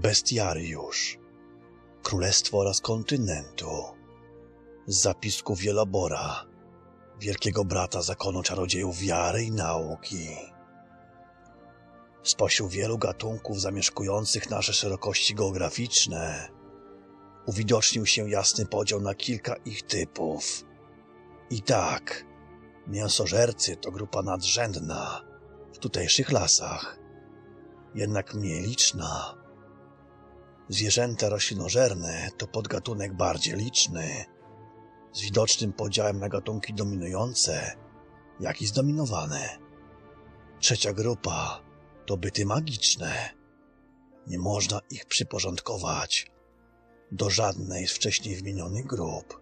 Bestiariusz. Królestwo oraz kontynentu. Z zapisków Wielobora, wielkiego brata zakonu czarodziejów wiary i nauki. Spośród wielu gatunków zamieszkujących nasze szerokości geograficzne uwidocznił się jasny podział na kilka ich typów. I tak, mięsożercy to grupa nadrzędna w tutejszych lasach, jednak mniej liczna. Zwierzęta roślinożerne to podgatunek bardziej liczny, z widocznym podziałem na gatunki dominujące, jak i zdominowane. Trzecia grupa to byty magiczne. Nie można ich przyporządkować do żadnej z wcześniej wymienionych grup.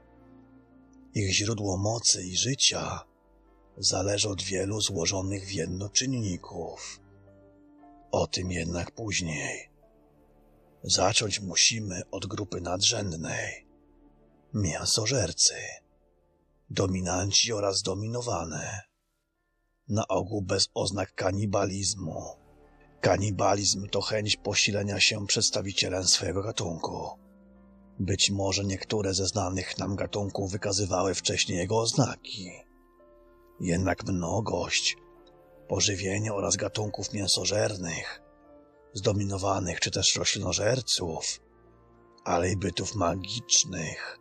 Ich źródło mocy i życia zależy od wielu złożonych w jedno czynników. O tym jednak później. Zacząć musimy od grupy nadrzędnej. Mięsożercy. Dominanci oraz dominowane. Na ogół bez oznak kanibalizmu. Kanibalizm to chęć posilenia się przedstawicielem swojego gatunku. Być może niektóre ze znanych nam gatunków wykazywały wcześniej jego oznaki. Jednak mnogość, pożywienie oraz gatunków mięsożernych, zdominowanych czy też roślinożerców, ale i bytów magicznych,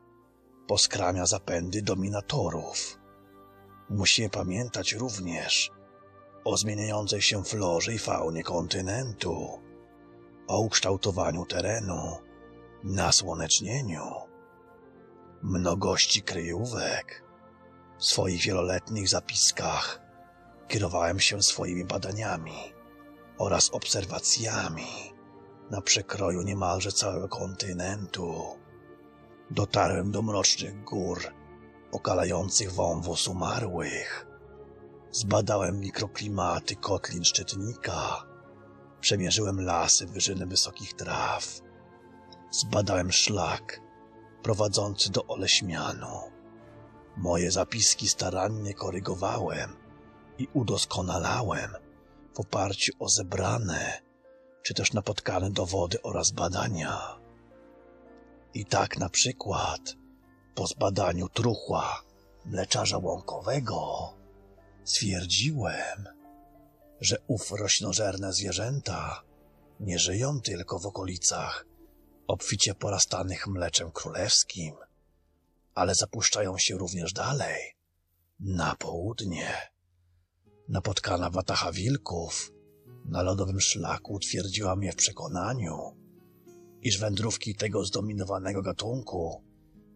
poskramia zapędy dominatorów. Musimy pamiętać również o zmieniającej się florze i faunie kontynentu, o ukształtowaniu terenu, nasłonecznieniu, mnogości kryjówek. W swoich wieloletnich zapiskach kierowałem się swoimi badaniami oraz obserwacjami na przekroju niemalże całego kontynentu. Dotarłem do mrocznych gór okalających wąwóz umarłych. Zbadałem mikroklimaty kotlin szczytnika. Przemierzyłem lasy wyżyny wysokich traw. Zbadałem szlak prowadzący do Oleśmianu. Moje zapiski starannie korygowałem i udoskonalałem w oparciu o zebrane czy też napotkane dowody oraz badania. I tak na przykład po zbadaniu truchła mleczarza łąkowego stwierdziłem, że ów roślinożerne zwierzęta nie żyją tylko w okolicach obficie porastanych mleczem królewskim, ale zapuszczają się również dalej, na południe. Napotkana watacha wilków na lodowym szlaku utwierdziła mnie w przekonaniu, iż wędrówki tego zdominowanego gatunku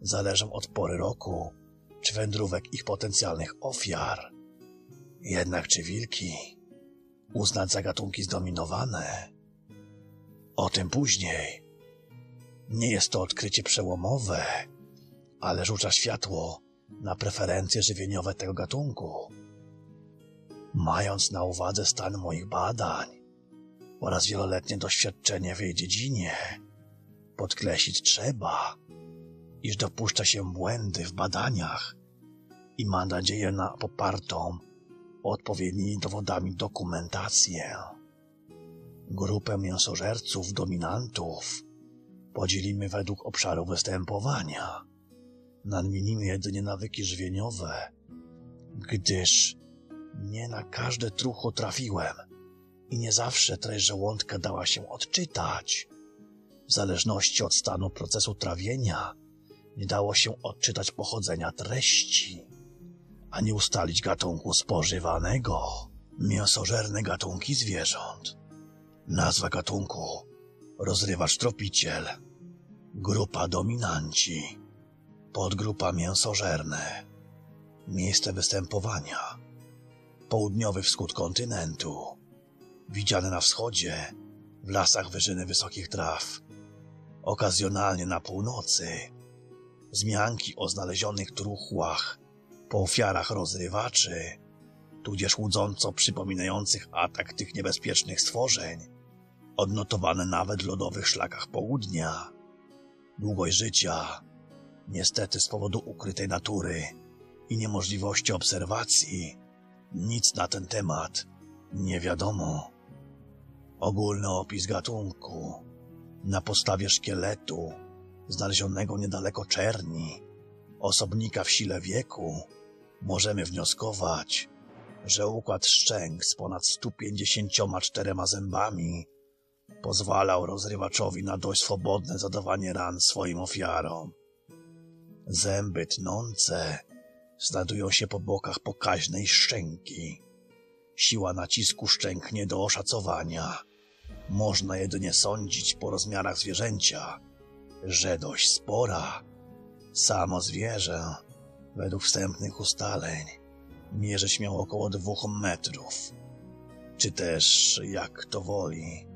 zależą od pory roku czy wędrówek ich potencjalnych ofiar. Jednak czy wilki uznać za gatunki zdominowane? O tym później. Nie jest to odkrycie przełomowe, ale rzuca światło na preferencje żywieniowe tego gatunku. Mając na uwadze stan moich badań oraz wieloletnie doświadczenie w jej dziedzinie, podkreślić trzeba, iż dopuszcza się błędy w badaniach i ma nadzieję na popartą odpowiednimi dowodami dokumentację. Grupę mięsożerców dominantów podzielimy według obszaru występowania. Nadmienimy jedynie nawyki żywieniowe, gdyż nie na każde trucho trafiłem i nie zawsze treść żołądka dała się odczytać. W zależności od stanu procesu trawienia nie dało się odczytać pochodzenia treści, ani ustalić gatunku spożywanego. Mięsożerne gatunki zwierząt. Nazwa gatunku rozrywacz tropiciel. Grupa dominanci. Podgrupa mięsożerne. Miejsce występowania. Południowy wschód kontynentu. Widziane na wschodzie, w lasach wyżyny wysokich traw. Okazjonalnie na północy. Wzmianki o znalezionych truchłach, po ofiarach rozrywaczy, tudzież łudząco przypominających atak tych niebezpiecznych stworzeń, odnotowane nawet w lodowych szlakach południa. Długość życia, niestety z powodu ukrytej natury i niemożliwości obserwacji, nic na ten temat nie wiadomo. Ogólny opis gatunku Na podstawie szkieletu, znalezionego niedaleko Czerni, osobnika w sile wieku, możemy wnioskować, że układ szczęk z ponad 154 zębami pozwalał rozrywaczowi na dość swobodne zadawanie ran swoim ofiarom. Zęby tnące znajdują się po bokach pokaźnej szczęki. Siła nacisku szczęk nie do oszacowania. Można jedynie sądzić po rozmiarach zwierzęcia, że dość spora. Samo zwierzę, według wstępnych ustaleń, mierzyć miał około dwóch metrów, czy też, jak to woli,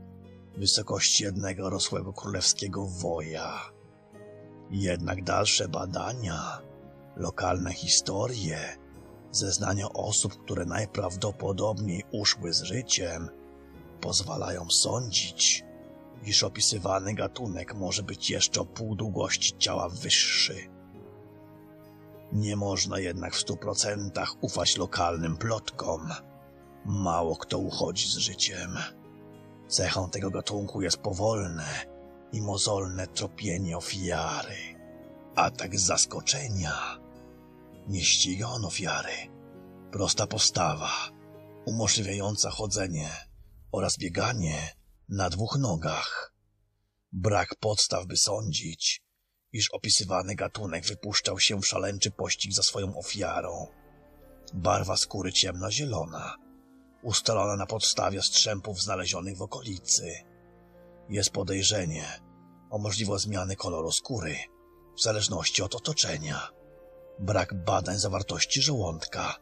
wysokości jednego rosłego królewskiego woja. Jednak dalsze badania, lokalne historie, zeznania osób, które najprawdopodobniej uszły z życiem, pozwalają sądzić, iż opisywany gatunek może być jeszcze o pół długości ciała wyższy. Nie można jednak w stu procentach ufać lokalnym plotkom. Mało kto uchodzi z życiem. Cechą tego gatunku jest powolne i mozolne tropienie ofiary. Atak z zaskoczenia. Nie ściga on ofiary. Prosta postawa, umożliwiająca chodzenie oraz bieganie na dwóch nogach. Brak podstaw, by sądzić, iż opisywany gatunek wypuszczał się w szaleńczy pościg za swoją ofiarą. Barwa skóry ciemnozielona, ustalona na podstawie strzępów znalezionych w okolicy. Jest podejrzenie o możliwość zmiany koloru skóry w zależności od otoczenia. Brak badań zawartości żołądka.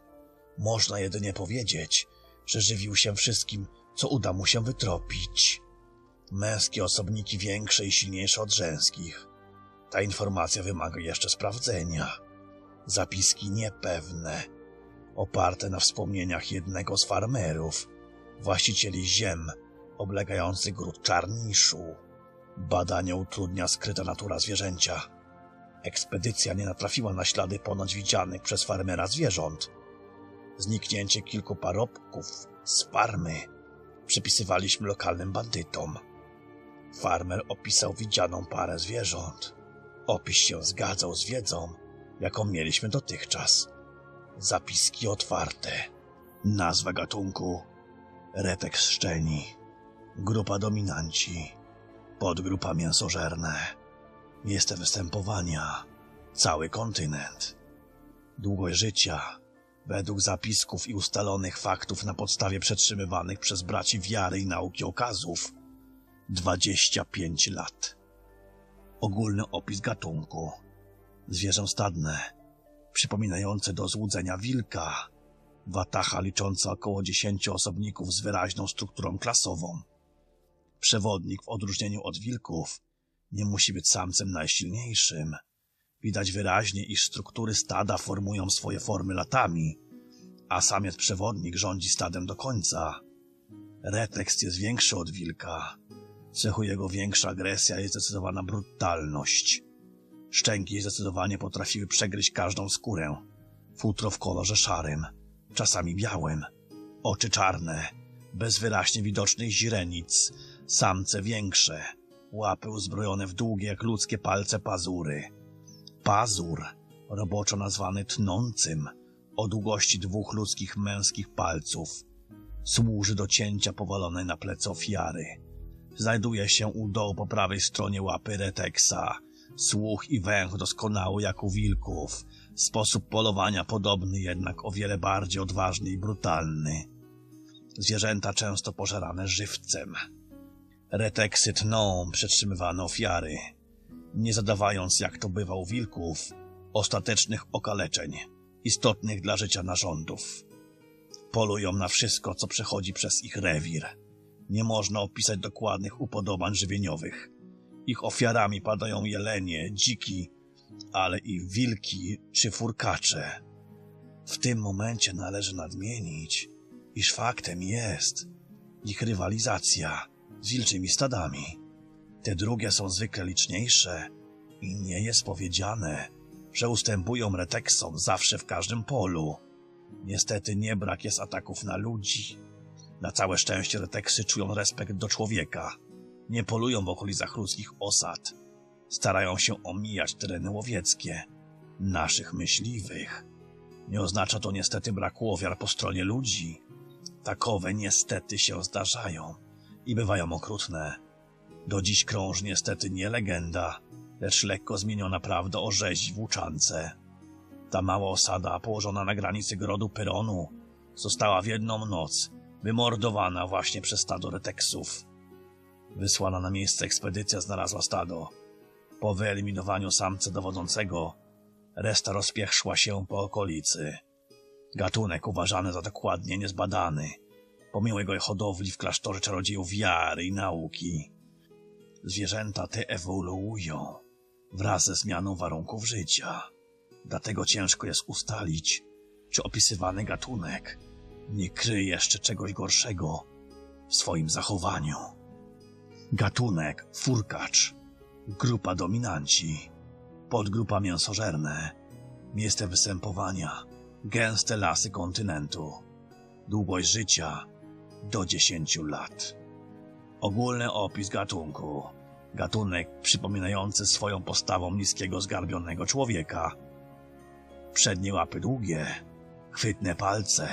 Można jedynie powiedzieć, że żywił się wszystkim, co uda mu się wytropić. Męskie osobniki większe i silniejsze od żeńskich. Ta informacja wymaga jeszcze sprawdzenia. Zapiski niepewne, oparte na wspomnieniach jednego z farmerów, właścicieli ziem oblegających gród Czarniszu. Badanie utrudnia skryta natura zwierzęcia. Ekspedycja nie natrafiła na ślady ponoć widzianych przez farmera zwierząt. Zniknięcie kilku parobków z farmy przypisywaliśmy lokalnym bandytom. Farmer opisał widzianą parę zwierząt. Opis się zgadzał z wiedzą, jaką mieliśmy dotychczas. Zapiski otwarte. Nazwa gatunku Retek szczeni. Grupa dominanci. Podgrupa mięsożerne. Miejsce występowania. Cały kontynent. Długość życia. Według zapisków i ustalonych faktów na podstawie przetrzymywanych przez braci wiary i nauki okazów 25 lat. Ogólny opis gatunku. Zwierzę stadne, przypominające do złudzenia wilka. Watacha licząca około 10 osobników z wyraźną strukturą klasową. Przewodnik w odróżnieniu od wilków nie musi być samcem najsilniejszym. Widać wyraźnie, iż struktury stada formują swoje formy latami, a samiec przewodnik rządzi stadem do końca. Retekst jest większy od wilka. Cechuje go większa agresja i zdecydowana brutalność. Szczęki zdecydowanie potrafiły przegryźć każdą skórę. Futro w kolorze szarym, czasami białym. Oczy czarne, bez wyraźnie widocznych źrenic, samce większe, łapy uzbrojone w długie jak ludzkie palce pazury. Pazur, roboczo nazwany tnącym, o długości dwóch ludzkich męskich palców, służy do cięcia powalonej na plecy ofiary. Znajduje się u dołu po prawej stronie łapy reteksa. Słuch i węch doskonały jak u wilków. Sposób polowania podobny, jednak o wiele bardziej odważny i brutalny. Zwierzęta często pożerane żywcem. Reteksy tną przetrzymywane ofiary, nie zadawając, jak to bywa u wilków, ostatecznych okaleczeń, istotnych dla życia narządów. Polują na wszystko, co przechodzi przez ich rewir. Nie można opisać dokładnych upodobań żywieniowych. Ich ofiarami padają jelenie, dziki, ale i wilki czy furkacze. W tym momencie należy nadmienić, iż faktem jest ich rywalizacja z wilczymi stadami. Te drugie są zwykle liczniejsze i nie jest powiedziane, że ustępują reteksom zawsze w każdym polu. Niestety nie brak jest ataków na ludzi. Na całe szczęście reteksy czują respekt do człowieka. Nie polują w okolicach ludzkich osad. Starają się omijać tereny łowieckie, naszych myśliwych. Nie oznacza to niestety braku ofiar po stronie ludzi. Takowe niestety się zdarzają i bywają okrutne. Do dziś krąży niestety nie legenda, lecz lekko zmieniona prawda o rzezi w Łuczance. Ta mała osada, położona na granicy grodu Pyronu, została w jedną noc wymordowana właśnie przez stado reteksów. Wysłana na miejsce ekspedycja znalazła stado. Po wyeliminowaniu samca dowodzącego, reszta rozpieszła się po okolicy. Gatunek uważany za dokładnie niezbadany, pomimo jego hodowli w klasztorze czarodziejów wiary i nauki. Zwierzęta te ewoluują wraz ze zmianą warunków życia. Dlatego ciężko jest ustalić, czy opisywany gatunek nie kryje jeszcze czegoś gorszego w swoim zachowaniu. Gatunek furkacz, grupa dominanci, podgrupa mięsożerne, miejsce występowania, gęste lasy kontynentu, długość życia do 10 lat. Ogólny opis gatunku. Gatunek przypominający swoją postawą niskiego, zgarbionego człowieka. Przednie łapy długie, chwytne palce,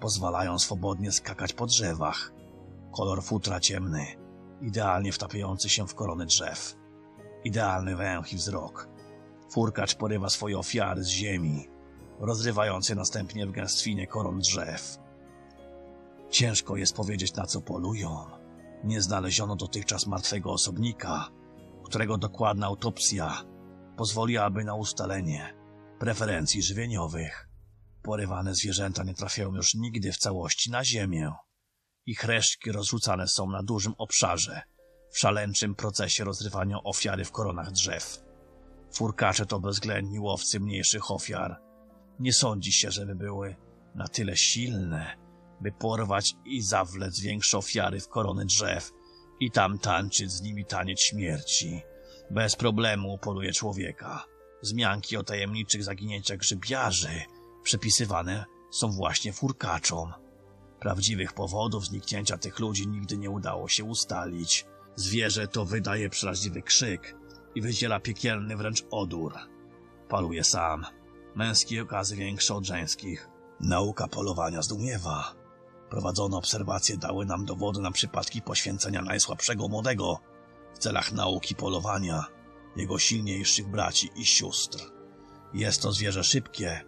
pozwalają swobodnie skakać po drzewach. Kolor futra ciemny, idealnie wtapiający się w korony drzew. Idealny węch i wzrok. Furkacz porywa swoje ofiary z ziemi, rozrywając je następnie w gęstwinie koron drzew. Ciężko jest powiedzieć, na co polują. Nie znaleziono dotychczas martwego osobnika, którego dokładna autopsja pozwoliłaby na ustalenie preferencji żywieniowych. Porywane zwierzęta nie trafiają już nigdy w całości na ziemię. Ich resztki rozrzucane są na dużym obszarze, w szaleńczym procesie rozrywania ofiary w koronach drzew. Furkacze to bezwzględni łowcy mniejszych ofiar. Nie sądzi się, żeby były na tyle silne, by porwać i zawlec większe ofiary w korony drzew i tam tańczyć z nimi taniec śmierci. Bez problemu poluje człowieka. Zmianki o tajemniczych zaginięciach grzybiarzy przypisywane są właśnie furkaczom. Prawdziwych powodów zniknięcia tych ludzi nigdy nie udało się ustalić. Zwierzę to wydaje przeraźliwy krzyk i wydziela piekielny wręcz odór. Paluje sam. Męskie okazy większe od żeńskich. Nauka polowania zdumiewa. Prowadzone obserwacje dały nam dowody na przypadki poświęcenia najsłabszego młodego w celach nauki polowania jego silniejszych braci i sióstr. Jest to zwierzę szybkie,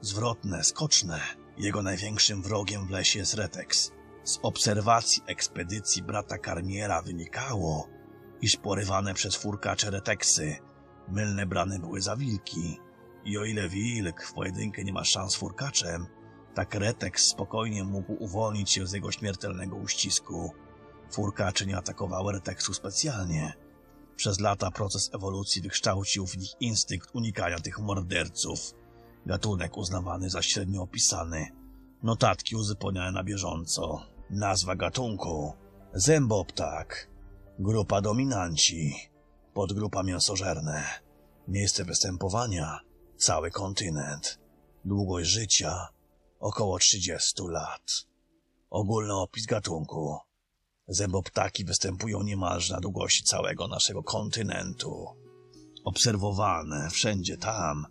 zwrotne, skoczne. Jego największym wrogiem w lesie jest Retex. Z obserwacji ekspedycji brata Karmiera wynikało, iż porywane przez furkacze Reteksy mylne brane były za wilki. I o ile wilk w pojedynkę nie ma szans z furkaczem, tak Retex spokojnie mógł uwolnić się z jego śmiertelnego uścisku. Furkacze nie atakowały Retexu specjalnie. Przez lata proces ewolucji wykształcił w nich instynkt unikania tych morderców. Gatunek uznawany za średnio opisany. Notatki uzupełniane na bieżąco. Nazwa gatunku. Zęboptak. Grupa dominanci. Podgrupa mięsożerne. Miejsce występowania. Cały kontynent. Długość życia. Około 30 lat. Ogólny opis gatunku. Zęboptaki występują niemalże na długości całego naszego kontynentu. Obserwowane wszędzie tam,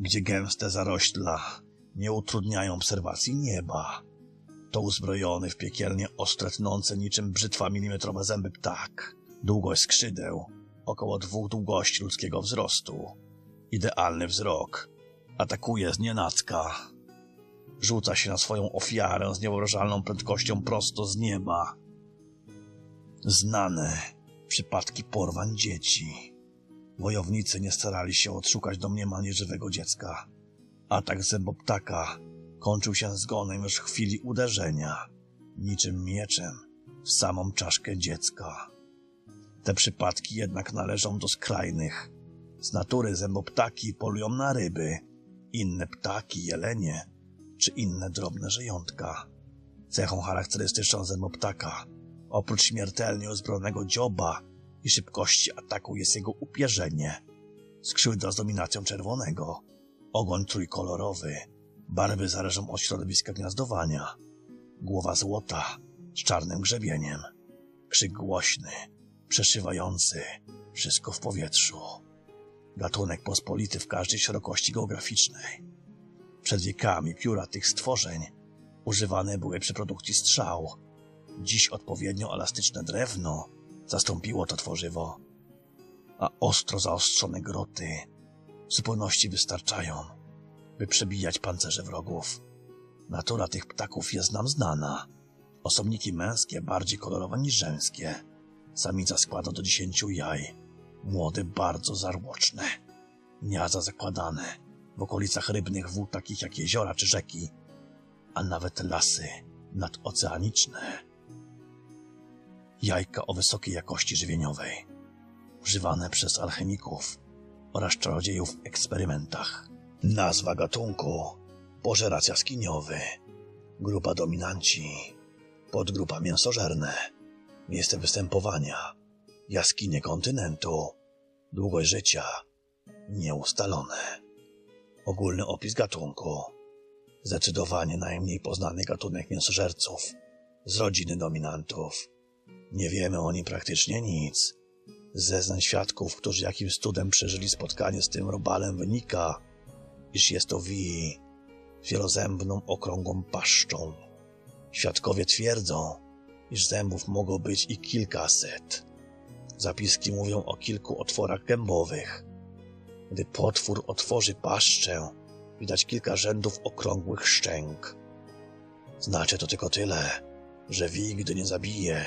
gdzie gęste zarośla nie utrudniają obserwacji nieba. To uzbrojony w piekielnie ostre tnące niczym brzytwa milimetrowe zęby ptak. Długość skrzydeł około dwóch długości ludzkiego wzrostu. Idealny wzrok. Atakuje z nienacka. Rzuca się na swoją ofiarę z niewyobrażalną prędkością prosto z nieba. Znane przypadki porwań dzieci. Wojownicy nie starali się odszukać domniemanie żywego dziecka. Atak zęboptaka kończył się zgonem już w chwili uderzenia, niczym mieczem w samą czaszkę dziecka. Te przypadki jednak należą do skrajnych. Z natury zęboptaki polują na ryby, inne ptaki, jelenie czy inne drobne żyjątka. Cechą charakterystyczną zęboptaka, oprócz śmiertelnie uzbrojonego dzioba i szybkości ataku jest jego upierzenie. Skrzydła z dominacją czerwonego, ogon trójkolorowy, barwy zależą od środowiska gniazdowania, głowa złota z czarnym grzebieniem, krzyk głośny, przeszywający wszystko w powietrzu. Gatunek pospolity w każdej szerokości geograficznej. Przed wiekami pióra tych stworzeń używane były przy produkcji strzał. Dziś odpowiednio elastyczne drewno zastąpiło to tworzywo, a ostro zaostrzone groty w zupełności wystarczają, by przebijać pancerze wrogów. Natura tych ptaków jest nam znana. Osobniki męskie bardziej kolorowe niż żeńskie. Samica składa do dziesięciu jaj. Młode bardzo zarłoczne. Gniazda zakładane w okolicach rybnych wód takich jak jeziora czy rzeki, a nawet lasy nadoceaniczne. Jajka o wysokiej jakości żywieniowej, używane przez alchemików oraz czarodziejów w eksperymentach. Nazwa gatunku pożerac jaskiniowy, grupa dominanci, podgrupa mięsożerne, miejsce występowania, jaskinie kontynentu, długość życia nieustalone. Ogólny opis gatunku. Zdecydowanie najmniej poznany gatunek mięsożerców z rodziny dominantów. Nie wiemy o nim praktycznie nic. Zeznań świadków, którzy jakimś cudem przeżyli spotkanie z tym robalem wynika, iż jest to wi wielozębną, okrągłą paszczą. Świadkowie twierdzą, iż zębów mogło być i kilkaset. Zapiski mówią o kilku otworach gębowych. Gdy potwór otworzy paszczę, widać kilka rzędów okrągłych szczęk. Znaczy to tylko tyle, że wi, gdy nie zabije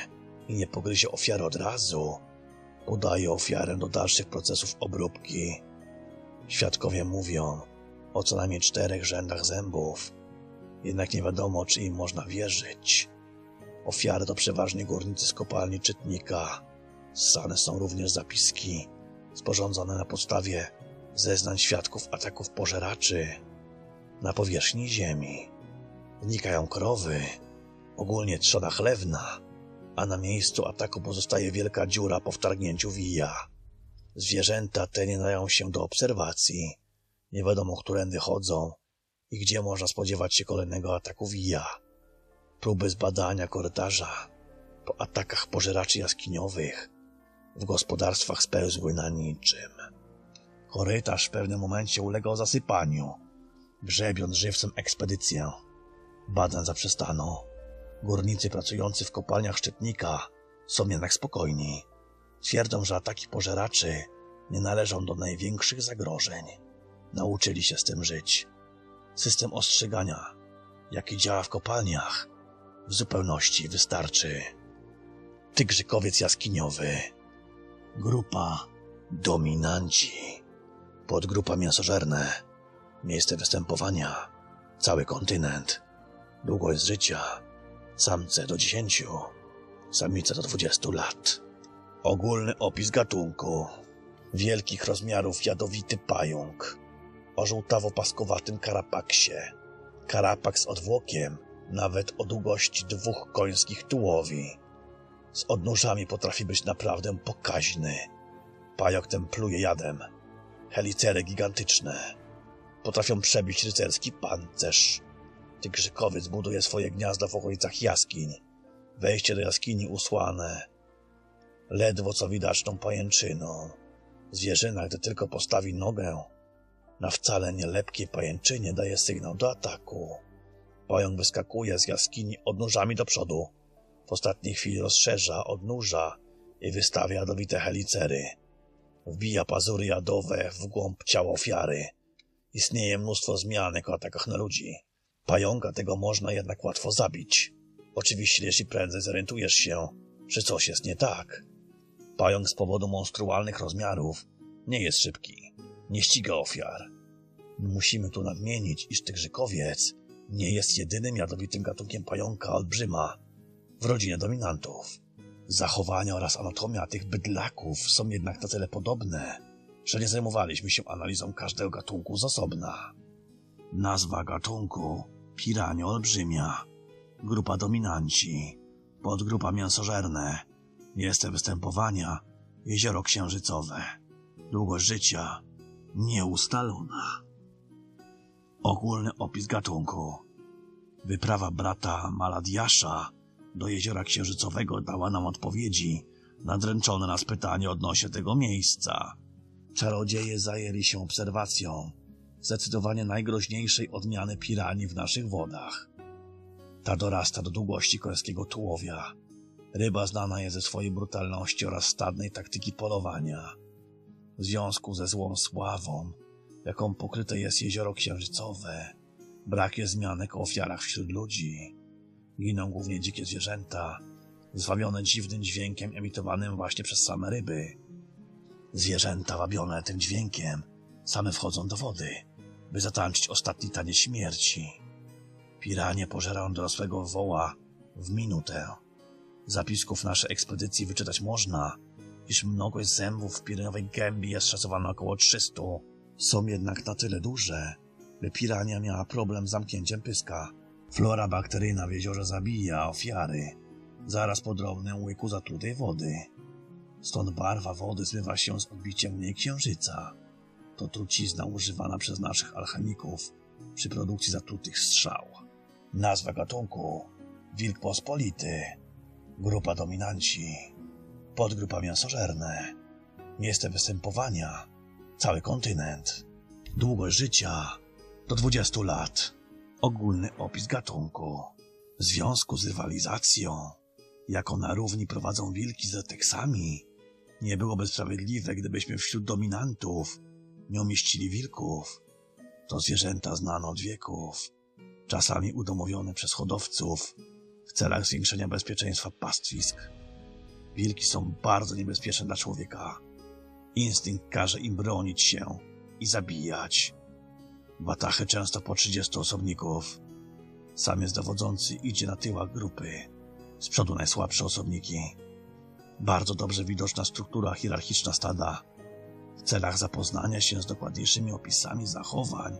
i nie pogryzie ofiary od razu, podaje ofiarę do dalszych procesów obróbki. Świadkowie mówią o co najmniej czterech rzędach zębów, jednak nie wiadomo, czy im można wierzyć. Ofiary to przeważnie górnicy z kopalni Czytnika. Ssane są również zapiski sporządzone na podstawie zeznań świadków ataków pożeraczy na powierzchni ziemi. Wnikają krowy, ogólnie trzona chlewna, a na miejscu ataku pozostaje wielka dziura po wtargnięciu wija. Zwierzęta te nie dają się do obserwacji. Nie wiadomo, którędy chodzą i gdzie można spodziewać się kolejnego ataku wija. Próby zbadania korytarza po atakach pożeraczy jaskiniowych w gospodarstwach spełzły na niczym. Korytarz w pewnym momencie ulegał zasypaniu, grzebiąc żywcem ekspedycję. Badań zaprzestano. Górnicy pracujący w kopalniach Szczytnika są jednak spokojni. Twierdzą, że ataki pożeraczy nie należą do największych zagrożeń. Nauczyli się z tym żyć. System ostrzegania, jaki działa w kopalniach, w zupełności wystarczy. Tygrzykowiec jaskiniowy. Grupa dominanci. Podgrupa mięsożerne. Miejsce występowania. Cały kontynent. Długość życia. Samce do 10. Samice do 20 lat. Ogólny opis gatunku. Wielkich rozmiarów jadowity pająk. O żółtawo-paskowatym karapaksie. Karapak z odwłokiem, nawet o długości dwóch końskich tułowi. Z odnóżami potrafi być naprawdę pokaźny. Pająk ten pluje jadem. Helicery gigantyczne. Potrafią przebić rycerski pancerz. Tygrzykowiec buduje swoje gniazda w okolicach jaskiń. Wejście do jaskini usłane. Ledwo co widaczną pajęczyną. Zwierzyna, gdy tylko postawi nogę, na wcale nielepkiej pajęczynie daje sygnał do ataku. Pająk wyskakuje z jaskini odnóżami do przodu. W ostatniej chwili rozszerza odnóża i wystawia jadowite helicery. Wbija pazury jadowe w głąb ciała ofiary. Istnieje mnóstwo zmianek o atakach na ludzi. Pająka tego można jednak łatwo zabić. Oczywiście, jeśli prędzej zorientujesz się, że coś jest nie tak. Pająk z powodu monstrualnych rozmiarów nie jest szybki. Nie ściga ofiar. Musimy tu nadmienić, iż tygrzykowiec nie jest jedynym jadowitym gatunkiem pająka olbrzyma w rodzinie dominantów. Zachowania oraz anatomia tych bydlaków są jednak na tyle podobne, że nie zajmowaliśmy się analizą każdego gatunku z osobna. Nazwa gatunku pirania olbrzymia, grupa dominanci, podgrupa mięsożerne, miejsce występowania jezioro księżycowe, długość życia nieustalona. Ogólny opis gatunku. Wyprawa brata Maladiasza do jeziora księżycowego dała nam odpowiedzi Nadręczone nas pytanie odnośnie tego miejsca. Czarodzieje zajęli się obserwacją zdecydowanie najgroźniejszej odmiany piranii w naszych wodach. Ta dorasta do długości końskiego tułowia. Ryba znana jest ze swojej brutalności oraz stadnej taktyki polowania. W związku ze złą sławą, jaką pokryte jest jezioro księżycowe, brak jest zmianek o ofiarach wśród ludzi. Giną głównie dzikie zwierzęta, zwabione dziwnym dźwiękiem emitowanym właśnie przez same ryby. Zwierzęta wabione tym dźwiękiem same wchodzą do wody, by zatańczyć ostatni taniec śmierci. Piranie pożerają dorosłego woła w minutę. Zapisków naszej ekspedycji wyczytać można, iż mnogość zębów w piraniowej gębie jest szacowana około 300. Są jednak na tyle duże, by pirania miała problem z zamknięciem pyska. Flora bakteryjna w jeziorze zabija ofiary zaraz po drobnym łyku zatrutej wody. Stąd barwa wody zmywa się z odbiciem mniej księżyca. To trucizna używana przez naszych alchemików przy produkcji zatrutych strzał. Nazwa gatunku Wilk pospolity Grupa dominanci Podgrupa mięsożerne Miejsce występowania Cały kontynent Długość życia do 20 lat Ogólny opis gatunku W związku z rywalizacją Jaką na równi prowadzą wilki z eteksami Nie byłoby sprawiedliwe, gdybyśmy wśród dominantów nie umieścili wilków. To zwierzęta znane od wieków, czasami udomowione przez hodowców w celach zwiększenia bezpieczeństwa pastwisk. Wilki są bardzo niebezpieczne dla człowieka. Instynkt każe im bronić się i zabijać. Batachy często po 30 osobników. Samiec dowodzący idzie na tyłach grupy. Z przodu najsłabsze osobniki. Bardzo dobrze widoczna struktura hierarchiczna stada w celach zapoznania się z dokładniejszymi opisami zachowań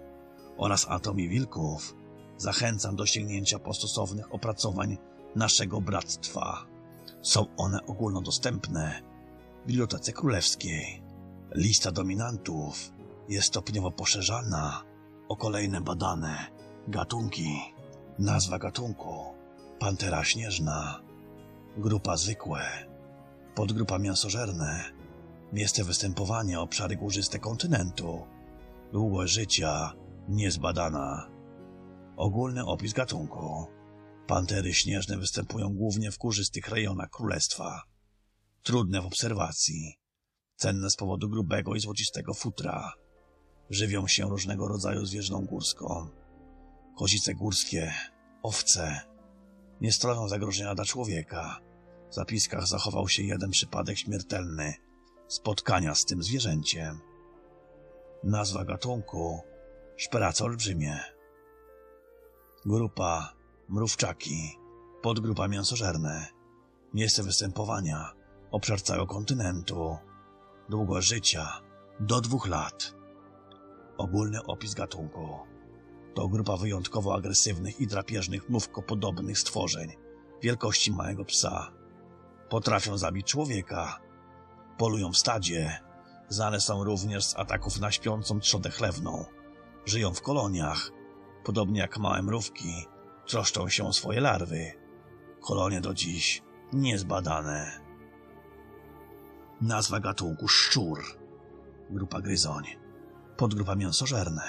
oraz atomii wilków zachęcam do sięgnięcia po stosownych opracowań naszego bractwa. Są one ogólnodostępne w Bibliotece Królewskiej. Lista dominantów jest stopniowo poszerzana o kolejne badane gatunki. Nazwa gatunku Pantera śnieżna Grupa zwykłe Podgrupa mięsożerne Miejsce występowania obszary górzyste kontynentu. Długość życia niezbadana. Ogólny opis gatunku. Pantery śnieżne występują głównie w górzystych rejonach królestwa. Trudne w obserwacji. Cenne z powodu grubego i złocistego futra. Żywią się różnego rodzaju zwierzną górską. Kozice górskie, owce. Nie stanowią zagrożenia dla człowieka. W zapiskach zachował się jeden przypadek śmiertelny – spotkania z tym zwierzęciem. Nazwa gatunku szperace olbrzymie. Grupa mrówczaki, podgrupa mięsożerne, miejsce występowania, obszar całego kontynentu, długość życia do dwóch lat. Ogólny opis gatunku. To grupa wyjątkowo agresywnych i drapieżnych mrówkopodobnych stworzeń wielkości małego psa. Potrafią zabić człowieka, Polują w stadzie. Znane są również z ataków na śpiącą trzodę chlewną. Żyją w koloniach. Podobnie jak małe mrówki, troszczą się o swoje larwy. Kolonie do dziś niezbadane. Nazwa gatunku szczur. Grupa gryzoń. Podgrupa mięsożerne.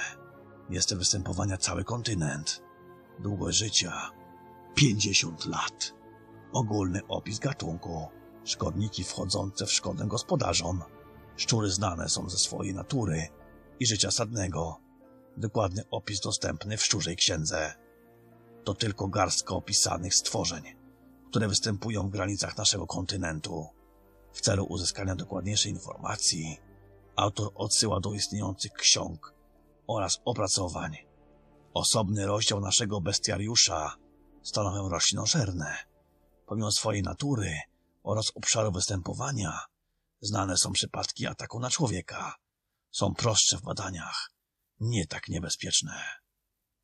Miejsce występowania cały kontynent. Długość życia 50 lat. Ogólny opis gatunku szkodniki wchodzące w szkodę gospodarzom. Szczury znane są ze swojej natury i życia sadnego. Dokładny opis dostępny w szczurzej księdze. To tylko garstka opisanych stworzeń, które występują w granicach naszego kontynentu. W celu uzyskania dokładniejszej informacji, autor odsyła do istniejących ksiąg oraz opracowań. Osobny rozdział naszego bestiariusza stanowią roślinożerne. Pomimo swojej natury, oraz obszaru występowania znane są przypadki ataku na człowieka. Są prostsze w badaniach, nie tak niebezpieczne.